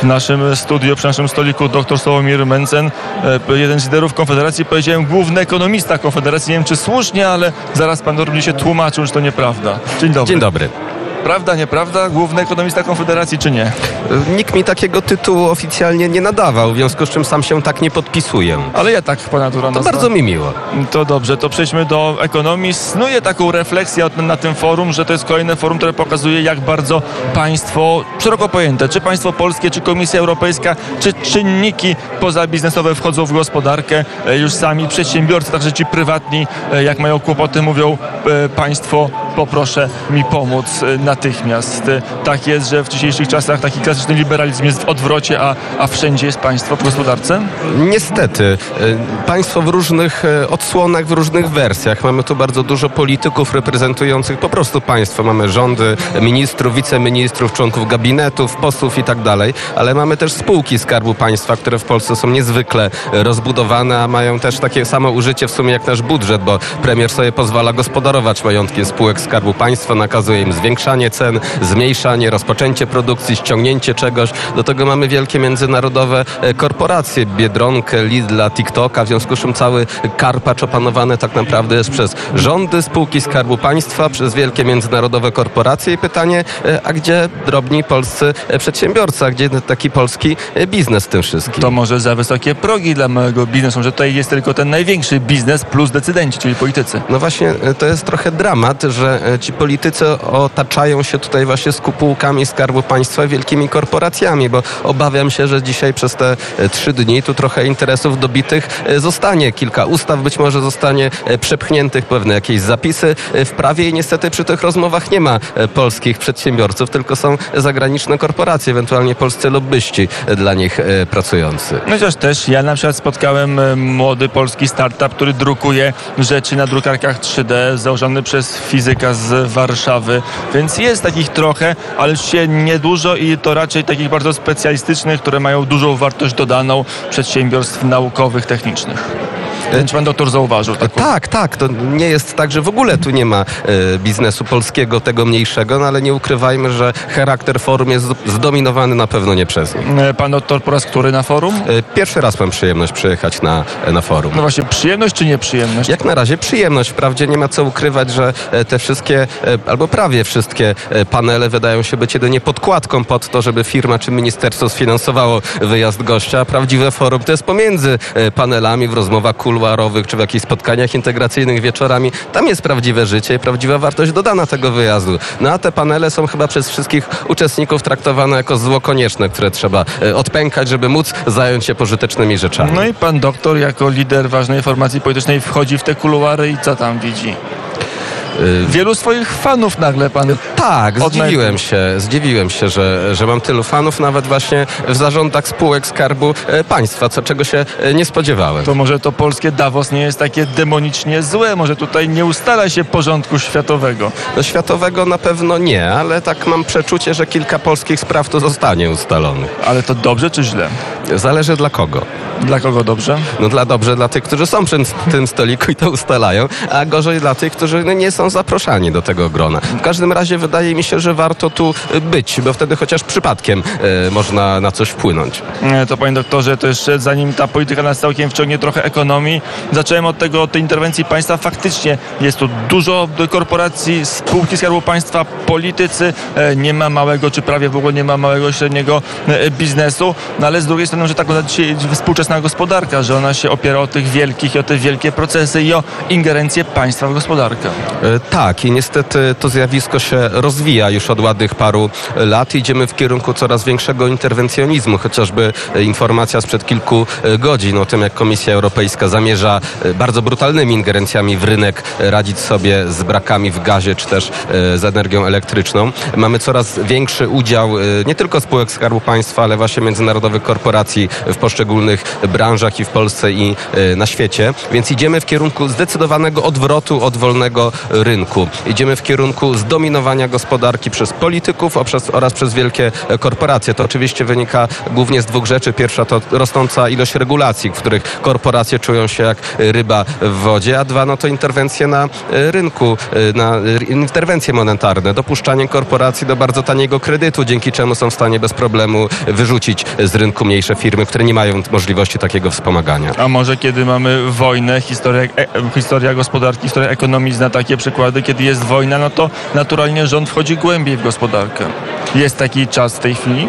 W naszym studiu, przy naszym stoliku dr Sławomir Mencen, e, jeden z liderów Konfederacji, powiedziałem główny ekonomista Konfederacji. Nie wiem, czy słusznie, ale zaraz pan będzie się tłumaczył, że to nieprawda. Dzień dobry. Dzień dobry. Prawda, nieprawda? Główny ekonomista Konfederacji, czy nie? Nikt mi takiego tytułu oficjalnie nie nadawał, w związku z czym sam się tak nie podpisuję. Ale ja tak pana natura To bardzo mi miło. To dobrze, to przejdźmy do ekonomii. Snuję taką refleksję na tym forum, że to jest kolejne forum, które pokazuje, jak bardzo państwo, szeroko pojęte, czy państwo polskie, czy Komisja Europejska, czy czynniki pozabiznesowe wchodzą w gospodarkę. E, Już sami przedsiębiorcy, także ci prywatni, e, jak mają kłopoty, mówią e, państwo, poproszę mi pomóc e, natychmiast. E, Tak jest, że w dzisiejszych czasach taki klasyczny liberalizm jest w odwrocie, a, a wszędzie jest państwo w gospodarce? Niestety, e, państwo w różnych odsłonach, w różnych wersjach. Mamy tu bardzo dużo polityków reprezentujących po prostu państwo. Mamy rządy, ministrów, wiceministrów, członków gabinetów, posłów i tak dalej, ale mamy też spółki Skarbu Państwa, które w Polsce są niezwykle rozbudowane, a mają też takie samo użycie w sumie jak nasz budżet, bo premier sobie pozwala gospodarować majątkiem spółek Skarbu Państwa, nakazuje im zwiększanie cen, zmniejszanie, rozpoczęcie produkcji, ściągnięcie czegoś. Do tego mamy wielkie międzynarodowe e, korporacje, Biedronkę, Lidla, TikToka, w związku z czym cały karpacz opanowany tak naprawdę jest przez rządy, spółki Skarbu Państwa, przez wielkie międzynarodowe korporacje i pytanie, e, a gdzie drobni polscy e, przedsiębiorcy, a gdzie taki polski biznes w tym wszystkim? To może za wysokie progi dla małego biznesu, że tutaj jest tylko ten największy biznes plus decydenci, czyli politycy. No właśnie, to jest trochę dramat, że e, ci politycy otaczają się tutaj właśnie spółkami Skarbu Państwa wielkimi korporacjami, bo obawiam się, że dzisiaj przez te e, trzy dni tu trochę interesów dobitych e, zostanie. Kilka ustaw być może zostanie przepchniętych, pewne jakieś zapisy w prawie i niestety przy tych rozmowach nie ma polskich przedsiębiorców, tylko są zagraniczne korporacje, ewentualnie polscy lobbyści dla nich pracujący. Chociaż też ja na przykład spotkałem młody polski startup, który drukuje rzeczy na drukarkach 3D, założony przez fizyka z Warszawy, więc jest takich trochę, ale się niedużo i to raczej takich bardzo specjalistycznych, które mają dużą wartość dodaną przedsiębiorstw naukowych, technicznych. Wiem, Czy pan doktor zauważył taką? Tak, tak. To nie jest tak, że w ogóle tu nie ma e, biznesu polskiego, tego mniejszego, no ale nie ukrywajmy, że charakter forum jest zdominowany na pewno nie przez nich. E, Pan doktor po raz który na forum? E, pierwszy raz mam przyjemność przyjechać na, na forum. No właśnie, przyjemność czy nieprzyjemność? Jak na razie przyjemność. Wprawdzie nie ma co ukrywać, że e, te wszystkie, e, albo prawie wszystkie e, panele wydają się być jedynie podkładką pod to, żeby firma czy ministerstwo sfinansowało wyjazd gościa. A prawdziwe forum to jest pomiędzy e, panelami w rozmowach kuluarowych czy w jakichś spotkaniach integracyjnych wieczorami. Tam jest prawdziwe życie i prawdziwa wartość dodana tego wyjazdu. No a te panele są chyba przez wszystkich uczestników traktowane jako zło konieczne, które trzeba e, odpękać, żeby móc zająć się pożytecznymi rzeczami. No i pan doktor jako lider ważnej formacji politycznej wchodzi w te kuluary i co tam widzi? Wielu swoich fanów nagle pan... Tak, zdziwiłem się, zdziwiłem się, że, że mam tylu fanów, nawet właśnie w zarządach spółek Skarbu e, Państwa, co czego się e, nie spodziewałem. To może to polskie Davos nie jest takie demonicznie złe, może tutaj nie ustala się porządku światowego. Do światowego na pewno nie, ale tak mam przeczucie, że kilka polskich spraw to zostanie ustalonych. Ale to dobrze czy źle? Zależy dla kogo. Dla kogo dobrze? No dla dobrze dla tych, którzy są przy tym stoliku i to ustalają, a gorzej dla tych, którzy no, nie są zaproszani do tego grona. W każdym razie wydaje mi się, że warto tu być, bo wtedy chociaż przypadkiem e, można na coś wpłynąć. E, To panie doktorze, to jeszcze zanim ta polityka nas całkiem wciągnie trochę ekonomii, zacząłem od tego, od tej interwencji państwa. Faktycznie jest tu dużo korporacji, spółki Skarbu Państwa, politycy, e, nie ma małego, czy prawie w ogóle nie ma małego, średniego e, biznesu, no ale z drugiej strony, że tak wygląda dzisiaj współczesna gospodarka, że ona się opiera o tych wielkich i o te wielkie procesy i o ingerencję państwa w gospodarkę. E, Tak, i niestety to zjawisko się rozwija już od ładnych paru lat. Idziemy w kierunku coraz większego interwencjonizmu, chociażby informacja sprzed kilku e, godzin o tym, jak Komisja Europejska zamierza e, bardzo brutalnymi ingerencjami w rynek radzić sobie z brakami w gazie czy też z energią elektryczną. Mamy coraz większy udział nie tylko spółek Skarbu Państwa, ale właśnie międzynarodowych korporacji w poszczególnych branżach i w Polsce i na świecie. Więc idziemy w kierunku zdecydowanego odwrotu od wolnego rynku. Idziemy w kierunku zdominowania gospodarki przez polityków oraz przez wielkie korporacje. To oczywiście wynika głównie z dwóch rzeczy. Pierwsza to rosnąca ilość regulacji, w których korporacje czują się jak ryba w wodzie, a dwa no to interwencje na rynku, na interwencje monetarne, dopuszczanie korporacji do bardzo taniego kredytu, dzięki czemu są w stanie bez problemu wyrzucić z rynku mniejsze firmy, które nie mają możliwości takiego wspomagania. A może kiedy mamy wojnę, historia, e, historia gospodarki, historia ekonomii zna takie przykłady, kiedy jest wojna, no to naturalnie rząd wchodzi głębiej w gospodarkę. Jest taki czas w tej chwili?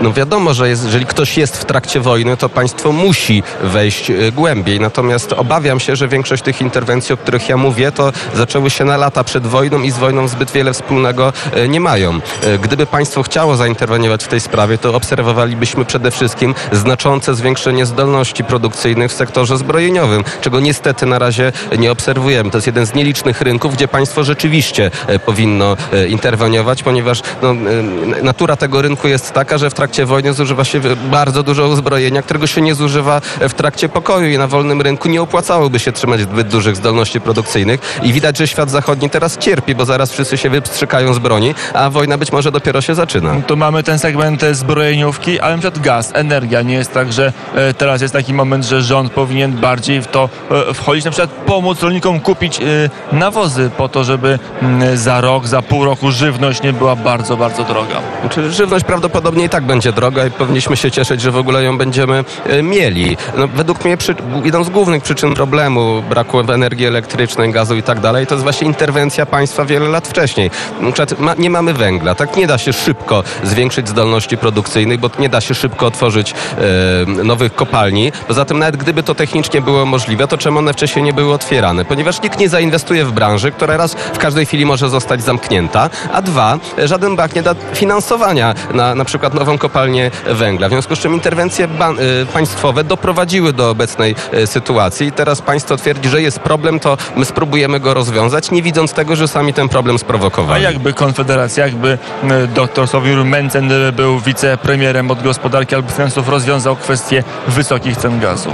No wiadomo, że jest, jeżeli ktoś jest w trakcie wojny, to państwo musi wejść e, głębiej. Natomiast obawiam się, że większość tych interwencji, o których ja mówię, to zaczęły się na lata przed wojną i z wojną zbyt wiele wspólnego e, nie mają. E, gdyby państwo chciało zainterweniować w tej sprawie, to obserwowalibyśmy przede wszystkim znaczące zwiększenie zdolności produkcyjnych w sektorze zbrojeniowym, czego niestety na razie nie obserwujemy. To jest jeden z nielicznych rynków, gdzie państwo rzeczywiście powinno interweniować, ponieważ no, natura tego rynku jest taka, że w trakcie trakcie wojny zużywa się bardzo dużo uzbrojenia, którego się nie zużywa w trakcie pokoju i na wolnym rynku nie opłacałoby się trzymać zbyt dużych zdolności produkcyjnych i widać, że świat zachodni teraz cierpi, bo zaraz wszyscy się wystrzykają z broni, a wojna być może dopiero się zaczyna. Tu mamy ten segment zbrojeniówki, ale na przykład gaz, energia. Nie jest tak, że e, teraz jest taki moment, że rząd powinien bardziej w to e, wchodzić, na przykład pomóc rolnikom kupić e, nawozy po to, żeby mm, za rok, za pół roku żywność nie była bardzo, bardzo droga. Znaczy, żywność prawdopodobnie i tak będzie będzie droga i powinniśmy się cieszyć, że w ogóle ją będziemy e, mieli. No, według mnie przy, jedną z głównych przyczyn problemu braku energii elektrycznej, gazu i tak dalej, to jest właśnie interwencja państwa wiele lat wcześniej. Ma, nie mamy węgla, tak nie da się szybko zwiększyć zdolności produkcyjnych, bo nie da się szybko otworzyć e, nowych kopalni. Poza tym nawet gdyby to technicznie było możliwe, to czemu one wcześniej nie były otwierane? Ponieważ nikt nie zainwestuje w branży, która raz w każdej chwili może zostać zamknięta, a dwa, żaden bank nie da finansowania na na przykład nową kopalnię kopalnie węgla. W związku z czym interwencje y, państwowe doprowadziły do obecnej y, sytuacji i teraz państwo twierdzi, że jest problem, to my spróbujemy go rozwiązać, nie widząc tego, że sami ten problem sprowokowali. A jakby Konfederacja, jakby y, dr Sławomir Mencen był wicepremierem od gospodarki albo finansów, rozwiązał kwestię wysokich cen gazu?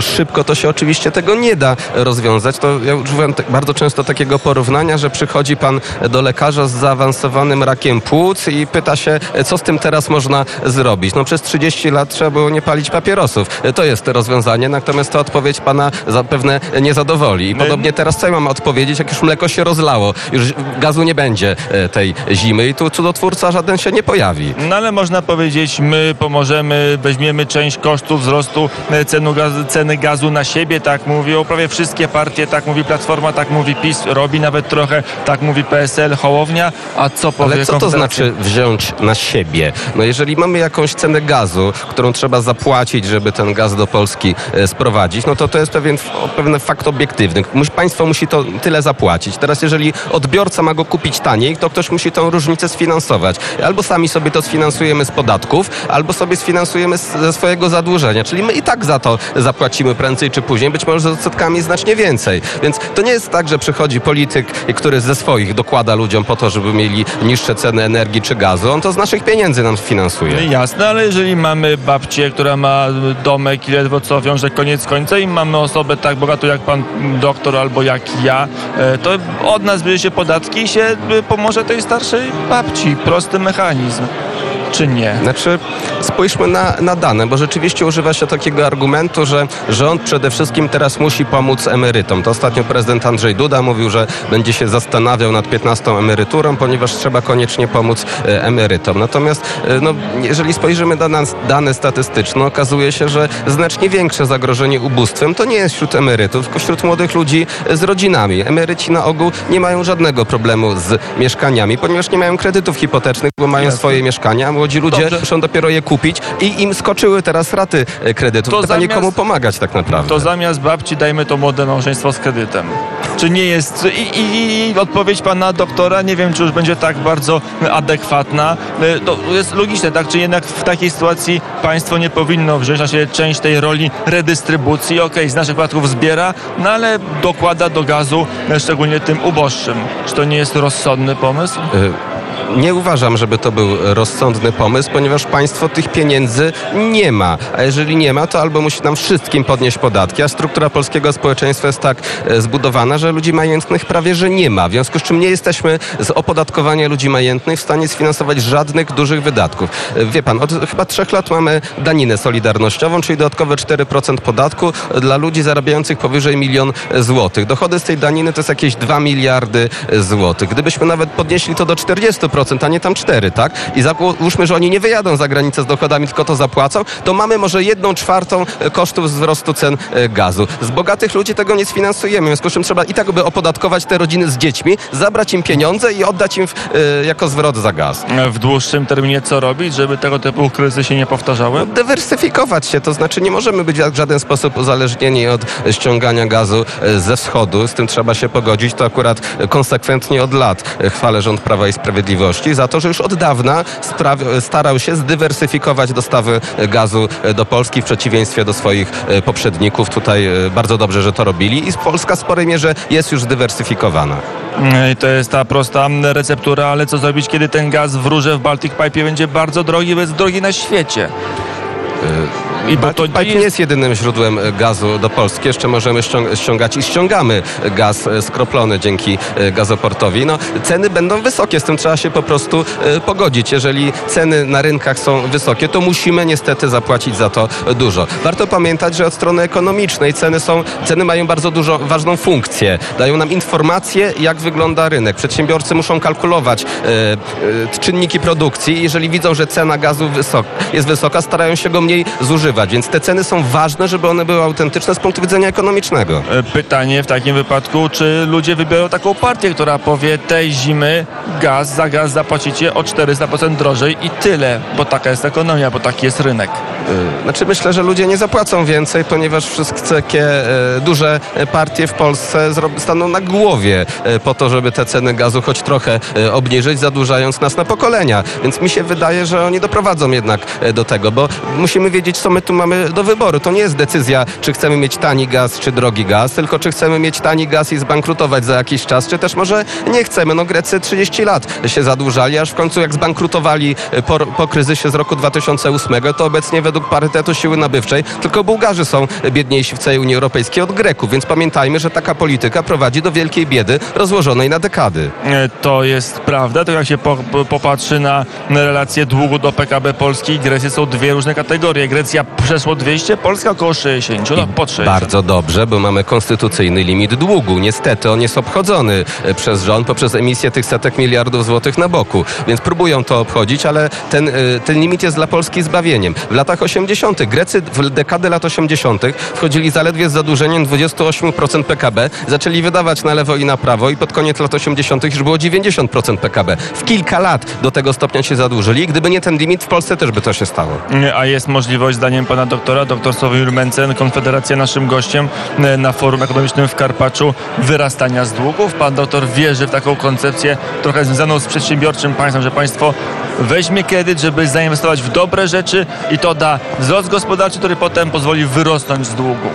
Szybko to się oczywiście tego nie da rozwiązać. To ja używam bardzo często takiego porównania, że przychodzi pan do lekarza z zaawansowanym rakiem płuc i pyta się, co z tym teraz można zrobić. No przez 30 lat trzeba było nie palić papierosów. To jest rozwiązanie, natomiast ta odpowiedź pana zapewne nie zadowoli. I podobnie teraz co ja mam odpowiedzieć, jak już mleko się rozlało, już gazu nie będzie e, tej zimy i tu cudotwórca żaden się nie pojawi. No ale można powiedzieć, my pomożemy, weźmiemy część kosztów wzrostu e, cenu gazu, ceny gazu na siebie, tak mówią prawie wszystkie partie, tak mówi Platforma, tak mówi PiS, robi nawet trochę, tak mówi PSL, Hołownia, a co powie Ale co to znaczy wziąć na siebie? No jeżeli mamy jakąś cenę gazu, którą trzeba zapłacić, żeby ten gaz do Polski e, sprowadzić, no to to jest pewien, pewien fakt obiektywny. Państwo musi to tyle zapłacić. Teraz jeżeli odbiorca ma go kupić taniej, to ktoś musi tą różnicę sfinansować. Albo sami sobie to sfinansujemy z podatków, albo sobie sfinansujemy ze swojego zadłużenia. Czyli my i tak za to zapłacimy zapłacimy prędzej czy później, być może z odsetkami znacznie więcej. Więc to nie jest tak, że przychodzi polityk, który ze swoich dokłada ludziom po to, żeby mieli niższe ceny energii czy gazu. On to z naszych pieniędzy nam finansuje. No jasne, ale jeżeli mamy babcię, która ma domek i ledwo co wiąże koniec końca i mamy osobę tak bogatą jak pan doktor albo jak ja, e, to od nas bierze się podatki i się e, pomoże tej starszej babci. Prosty mechanizm czy nie? Znaczy, spójrzmy na, na dane, bo rzeczywiście używa się takiego argumentu, że rząd przede wszystkim teraz musi pomóc emerytom. To ostatnio prezydent Andrzej Duda mówił, że będzie się zastanawiał nad 15 emeryturą, ponieważ trzeba koniecznie pomóc e, emerytom. Natomiast e, no, jeżeli spojrzymy na dane statystyczne, okazuje się, że znacznie większe zagrożenie ubóstwem to nie jest wśród emerytów, tylko wśród młodych ludzi z rodzinami. Emeryci na ogół nie mają żadnego problemu z mieszkaniami, ponieważ nie mają kredytów hipotecznych, bo mają Jasne. swoje mieszkania młodzi ludzie Dobrze. muszą dopiero je kupić i im skoczyły teraz raty e, kredytów. To Pytanie, zamiast, komu pomagać tak naprawdę? To zamiast babci dajmy to młode małżeństwo z kredytem. Czy nie jest... I, i, i odpowiedź pana doktora, nie wiem, czy już będzie tak bardzo adekwatna. E, to jest logiczne, tak? Czy jednak w takiej sytuacji państwo nie powinno wziąć na siebie część tej roli redystrybucji? Okej, okay, z naszych podatków zbiera, no ale dokłada do gazu, szczególnie tym uboższym. Czy to nie jest rozsądny pomysł? Y nie uważam, żeby to był rozsądny pomysł, ponieważ państwo tych pieniędzy nie ma. A jeżeli nie ma, to albo musi nam wszystkim podnieść podatki, a struktura polskiego społeczeństwa jest tak e, zbudowana, że ludzi majętnych prawie że nie ma. W związku z czym nie jesteśmy z opodatkowania ludzi majętnych w stanie sfinansować żadnych dużych wydatków. E, Wie pan, od chyba trzech lat mamy daninę solidarnościową, czyli dodatkowe 4% podatku dla ludzi zarabiających powyżej milion złotych. Dochody z tej daniny to jest jakieś 2 miliardy złotych. Gdybyśmy nawet podnieśli to do 40%, a nie tam 4, tak? I załóżmy, że oni nie wyjadą za granicę z dochodami, tylko to zapłacą, to mamy może jedną czwartą kosztów wzrostu cen e, gazu. Z bogatych ludzi tego nie sfinansujemy, w związku z czym trzeba i tak by opodatkować te rodziny z dziećmi, zabrać im pieniądze i oddać im w, e, jako zwrot za gaz. W dłuższym terminie co robić, żeby tego typu kryzysy się nie powtarzały? dywersyfikować się, to znaczy nie możemy być w żaden sposób uzależnieni od ściągania gazu e, ze wschodu, z tym trzeba się pogodzić, to akurat konsekwentnie od lat e, chwalę rząd Prawa i Sprawiedliwości za to, że już od dawna starał się zdywersyfikować dostawy gazu do Polski w przeciwieństwie do swoich e, poprzedników. Tutaj e, bardzo dobrze, że to robili i Polska w sporej mierze jest już zdywersyfikowana. I To jest ta prosta receptura, ale co zrobić, kiedy ten gaz w rurze w Baltic Pipe będzie bardzo drogi, bo jest drogi na świecie? I bo to nie jest jedynym źródłem e, gazu do Polski. Jeszcze możemy ściąg- ściągać i ściągamy gaz e, skroplony dzięki e, gazoportowi. No, ceny będą wysokie, z tym trzeba się po prostu pogodzić. Jeżeli ceny na rynkach są wysokie, to musimy niestety zapłacić za to dużo. Warto pamiętać, że od strony ekonomicznej ceny są, ceny mają bardzo dużo ważną funkcję. Dają nam informacje, jak wygląda rynek. Przedsiębiorcy muszą kalkulować czynniki produkcji i jeżeli widzą, że cena gazu wysok, jest wysoka, starają się go mniej zużywać. Więc te ceny są ważne, żeby one były autentyczne z punktu widzenia ekonomicznego. E, Pytanie w takim wypadku, czy ludzie wybiorą taką partię, która powie tej zimy gaz za gaz zapłacicie o 400% drożej i tyle, bo taka jest ekonomia, bo taki jest rynek. Y, Znaczy myślę, że ludzie nie zapłacą więcej, ponieważ wszystkie e, duże partie w Polsce staną na głowie e, po to, żeby te ceny gazu choć trochę e, obniżyć, zadłużając nas na pokolenia. Więc mi się wydaje, że oni doprowadzą jednak e, do tego, bo musimy wiedzieć, co my tu mamy do wyboru. To nie jest decyzja, czy chcemy mieć tani gaz, czy drogi gaz, tylko czy chcemy mieć tani gaz i zbankrutować za jakiś czas, czy też może nie chcemy. No Grecy 30 lat się zadłużali, aż w końcu jak zbankrutowali e, po, po kryzysie z roku 2008, to obecnie według parytetu siły nabywczej tylko Bułgarzy są biedniejsi w całej Unii Europejskiej od Greków, więc pamiętajmy, że taka polityka prowadzi do wielkiej biedy rozłożonej na dekady. E, To jest prawda, to jak się po- popatrzy na relacje długu do PKB Polski i Grecji są dwie różne kategorie. Grecja przeszło 200, Polska około 60, no pod 60. Bardzo dobrze, bo mamy konstytucyjny limit długu. Niestety on jest obchodzony e, przez rząd poprzez emisję tych setek miliardów złotych na boku, więc próbują to obchodzić, ale ten, e, ten limit jest dla Polski zbawieniem. W latach 80. Grecy w dekadę lat 80. wchodzili zaledwie z zadłużeniem 28% PKB, zaczęli wydawać na lewo i na prawo i pod koniec lat 80. już było 90% PKB. W kilka lat do tego stopnia się zadłużyli. Gdyby nie ten limit, w Polsce też by to się stało. A jest możliwość, zdaniem pana doktora, doktor Sławomir Mencen, Konfederacja naszym gościem e, na forum ekonomicznym w Karpaczu, wyrastania z długów. Pan doktor wierzy w taką koncepcję trochę związaną z przedsiębiorczym państwem, że państwo weźmie kredyt, żeby zainwestować w dobre rzeczy i to da wzrost gospodarczy, który potem pozwoli wyrosnąć z długu.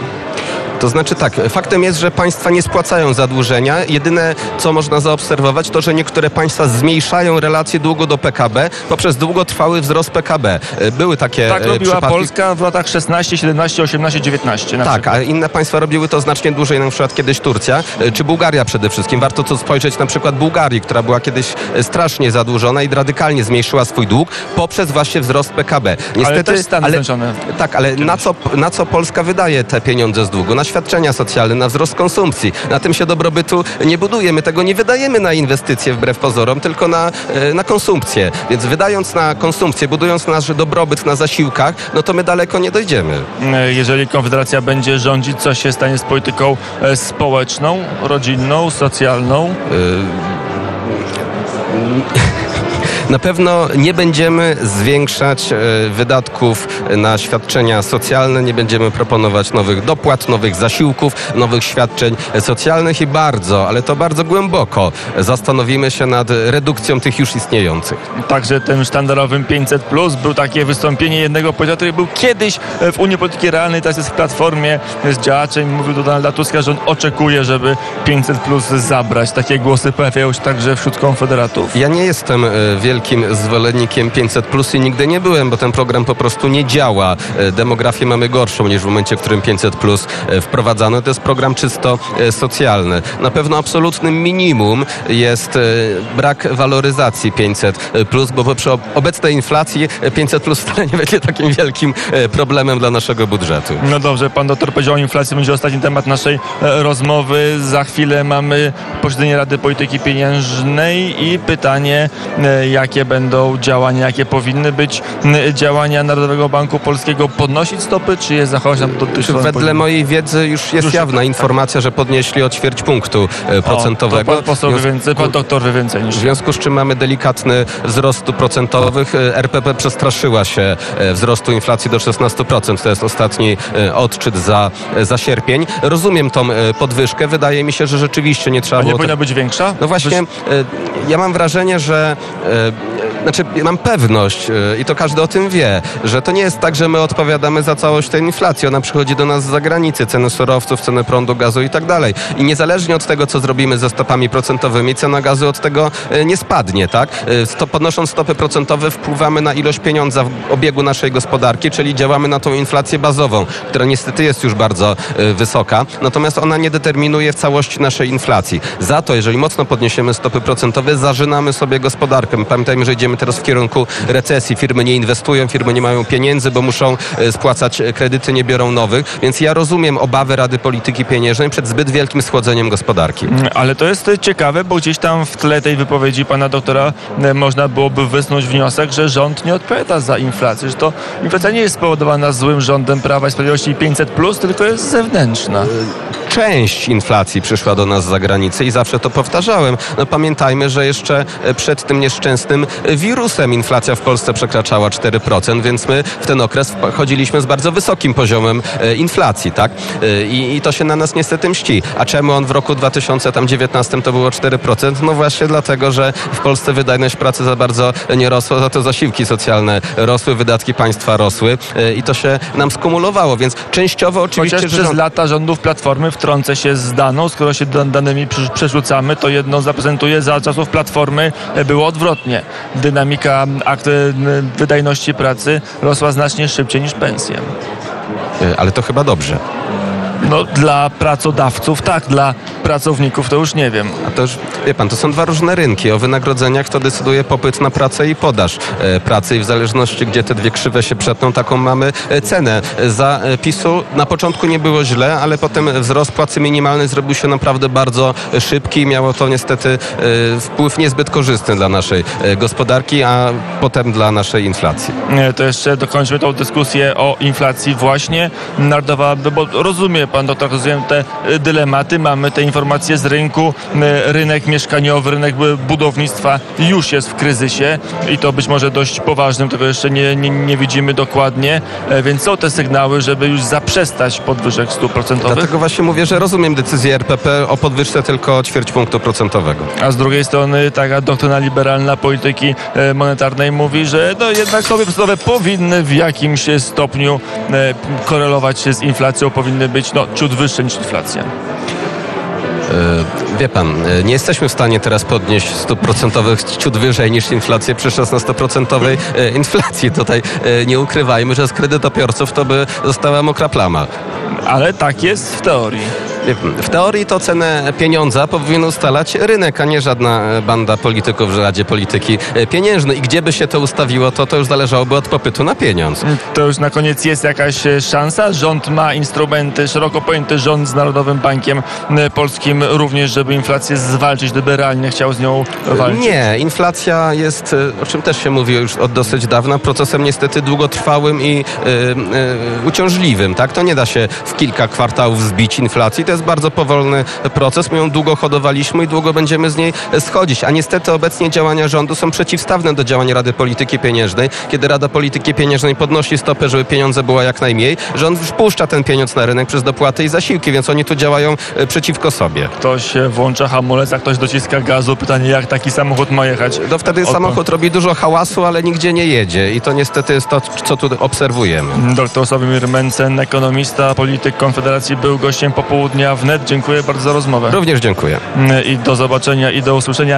To znaczy tak, faktem jest, że państwa nie spłacają zadłużenia. Jedyne, co można zaobserwować, to, że niektóre państwa zmniejszają relacje długu do PKB poprzez długotrwały wzrost PKB. E, Były takie Tak e, robiła przypadki. Polska w latach 16, 17, 18, 19. Na Tak, przykład. a inne państwa robiły to znacznie dłużej, na przykład kiedyś Turcja, e, czy Bułgaria przede wszystkim. Warto tu spojrzeć na przykład Bułgarii, która była kiedyś strasznie zadłużona i radykalnie zmniejszyła swój dług poprzez właśnie wzrost PKB. też Stany Zjednoczone Tak, ale na co, na co Polska wydaje te pieniądze z długu? Na świadczenia socjalne, na wzrost konsumpcji. Na tym się dobrobytu nie buduje. My tego nie wydajemy na inwestycje wbrew pozorom, tylko na, e, na konsumpcję. Więc wydając na konsumpcję, budując nasz dobrobyt na zasiłkach, no to my daleko nie dojdziemy. E, Jeżeli Konfederacja będzie rządzić, co się stanie z polityką e, społeczną, rodzinną, socjalną? Na pewno nie będziemy zwiększać e, wydatków na świadczenia socjalne, nie będziemy proponować nowych dopłat, nowych zasiłków, nowych świadczeń socjalnych i bardzo, ale to bardzo głęboko zastanowimy się nad redukcją tych już istniejących. Także tym sztandarowym 500 plus był takie wystąpienie jednego polityka, który był kiedyś w Unii Polityki Realnej, teraz jest w Platformie, jest działaczem mówił do Donalda Tuska, że on oczekuje, żeby 500 plus zabrać. Takie głosy pojawiają się także wśród konfederatów. Ja nie jestem e, wielkim zwolennikiem 500 plus i nigdy nie byłem, bo ten program po prostu nie działa. E, demografię mamy gorszą niż w momencie, w którym 500 plus e, wprowadzano. To jest program czysto socjalny. Na pewno absolutnym minimum jest brak waloryzacji 500 plus, bo przy obecnej inflacji 500 plus wcale nie będzie takim wielkim problemem dla naszego budżetu. No dobrze, pan doktor powiedział o inflacji, będzie ostatni temat naszej rozmowy. Za chwilę mamy posiedzenie Rady Polityki Pieniężnej i pytanie, jakie będą działania, jakie powinny być działania Narodowego Banku Polskiego, podnosić stopy, czy je zachować na Wedle poziomie? mojej wiedzy już jest już jawna tak. informacja, że podnieśli o ćwierć punktu procentowego. O, pan poseł wie więcej, pan doktor wie więcej niż W związku z czym mamy delikatny wzrost procentowych. RPP przestraszyła się wzrostu inflacji do 16%. To jest ostatni odczyt za, za sierpień. Rozumiem tą podwyżkę. Wydaje mi się, że rzeczywiście nie trzeba A nie było... powinna być większa? No właśnie, ja mam wrażenie, że uh, znaczy mam pewność e, i to każdy o tym wie, że to nie jest tak, że my odpowiadamy za całość tej inflacji. Ona przychodzi do nas z zagranicy, ceny surowców, ceny prądu, gazu i tak dalej. I niezależnie od tego, co zrobimy ze stopami procentowymi, cena gazu od tego e, nie spadnie, tak? E, podnosząc stopy procentowe wpływamy na ilość pieniądza w obiegu naszej gospodarki, czyli działamy na tą inflację bazową, która niestety jest już bardzo wysoka, natomiast ona nie determinuje w całości naszej inflacji. Za to, jeżeli mocno podniesiemy stopy procentowe, zażynamy sobie gospodarkę. Pamiętajmy, że idziemy idziemy teraz w kierunku recesji. Firmy nie inwestują, firmy nie mają pieniędzy, bo muszą e, spłacać kredyty, nie biorą nowych. Więc ja rozumiem obawy Rady Polityki Pieniężnej przed zbyt wielkim schłodzeniem gospodarki. Mm, ale to jest ciekawe, bo gdzieś tam w tle tej wypowiedzi pana doktora e, można byłoby wysnuć wniosek, że rząd nie odpowiada za inflację, że to inflacja nie jest spowodowana złym rządem Prawa i Sprawiedliwości 500+, plus, tylko jest zewnętrzna. E, część inflacji przyszła do nas z zagranicy i zawsze to powtarzałem. No pamiętajmy, że jeszcze przed tym nieszczęsnym wirusem inflacja w Polsce przekraczała 4%, więc my w ten okres chodziliśmy z bardzo wysokim poziomem e, inflacji, tak? E, I, I, to się na nas niestety mści. A czemu on w roku 2019 to było 4%? No właśnie dlatego, że w Polsce wydajność pracy za bardzo nie rosła, za to zasiłki socjalne rosły, wydatki państwa rosły e, i to się nam skumulowało, więc częściowo oczywiście... Chociaż przez rząd... lata rządów Platformy wtrącę się z daną, skoro się danymi przerzucamy, to jedno zaprezentuje za czasów Platformy było odwrotnie dynamika akt wydajności pracy rosła znacznie szybciej niż pensje. E, ale to chyba dobrze. No dla pracodawców tak, dla pracowników to już nie wiem. A to już, wie pan, to są dwa różne rynki. O wynagrodzeniach to decyduje popyt na pracę i podaż e, pracy i w zależności, gdzie te dwie krzywe się przetną, taką mamy e, cenę. Za e, PiSu na początku nie było źle, ale potem wzrost płacy minimalnej zrobił się naprawdę bardzo szybki i miało to niestety wpływ niezbyt korzystny dla naszej gospodarki, a potem dla naszej inflacji. To jeszcze dokończmy tą dyskusję o inflacji właśnie. Narodowa, bo rozumie pan doktor, rozumiem te dylematy, mamy te informacje z rynku. Rynek mieszkaniowy, rynek budownictwa już jest w kryzysie i to być może dość poważnym, tego jeszcze nie, nie, nie widzimy dokładnie, e, więc są te sygnały, żeby już zaprzestać podwyżek stóp procentowych. Dlatego właśnie mówię, że rozumiem decyzję RPP o podwyżce tylko ćwierć punktu procentowego. A z drugiej strony taka doktryna liberalna polityki e, monetarnej mówi, że no jednak stopy procentowe powinny w jakimś stopniu e, korelować się z inflacją, powinny być no, ciut wyższe niż inflacja. E, wie pan, e, nie jesteśmy w stanie teraz podnieść stóp procentowych ciut wyżej niż inflację przy 16% e, inflacji. Tutaj nie ukrywajmy, że z kredytobiorców to by została mokra plama. Ale tak jest w teorii. W teorii to cenę pieniądza powinien ustalać rynek, a nie żadna banda polityków w Radzie Polityki Pieniężnej. I gdzie by się to ustawiło, to to już zależałoby od popytu na pieniądz. To już na koniec jest jakaś szansa? Rząd ma instrumenty, szeroko pojęty rząd z Narodowym Bankiem Polskim również, żeby inflację zwalczyć, gdyby realnie chciał z nią walczyć? Nie, inflacja jest, o czym też się mówi już od dosyć dawna, procesem niestety długotrwałym i uciążliwym. Tak? To nie da się w kilka kwartałów zbić inflacji. To jest bardzo powolny proces. My ją długo hodowaliśmy i długo będziemy z niej schodzić. A niestety obecnie działania rządu są przeciwstawne do działań Rady Polityki Pieniężnej. Kiedy Rada Polityki Pieniężnej podnosi stopę, żeby pieniądze było jak najmniej, rząd wpuszcza ten pieniądz na rynek przez dopłaty i zasiłki, więc oni tu działają e, przeciwko sobie. Ktoś e, włącza hamulec, a ktoś dociska gazu. Pytanie, jak taki samochód ma jechać? To wtedy Oto. samochód robi dużo hałasu, ale nigdzie nie jedzie i to niestety jest to, co tu obserwujemy. Doktor Sławomir Mencen, ekonomista, polityk Konfederacji, był gościem popołudnia wnet. Dziękuję bardzo za rozmowę. Również dziękuję. I do zobaczenia i do usłyszenia.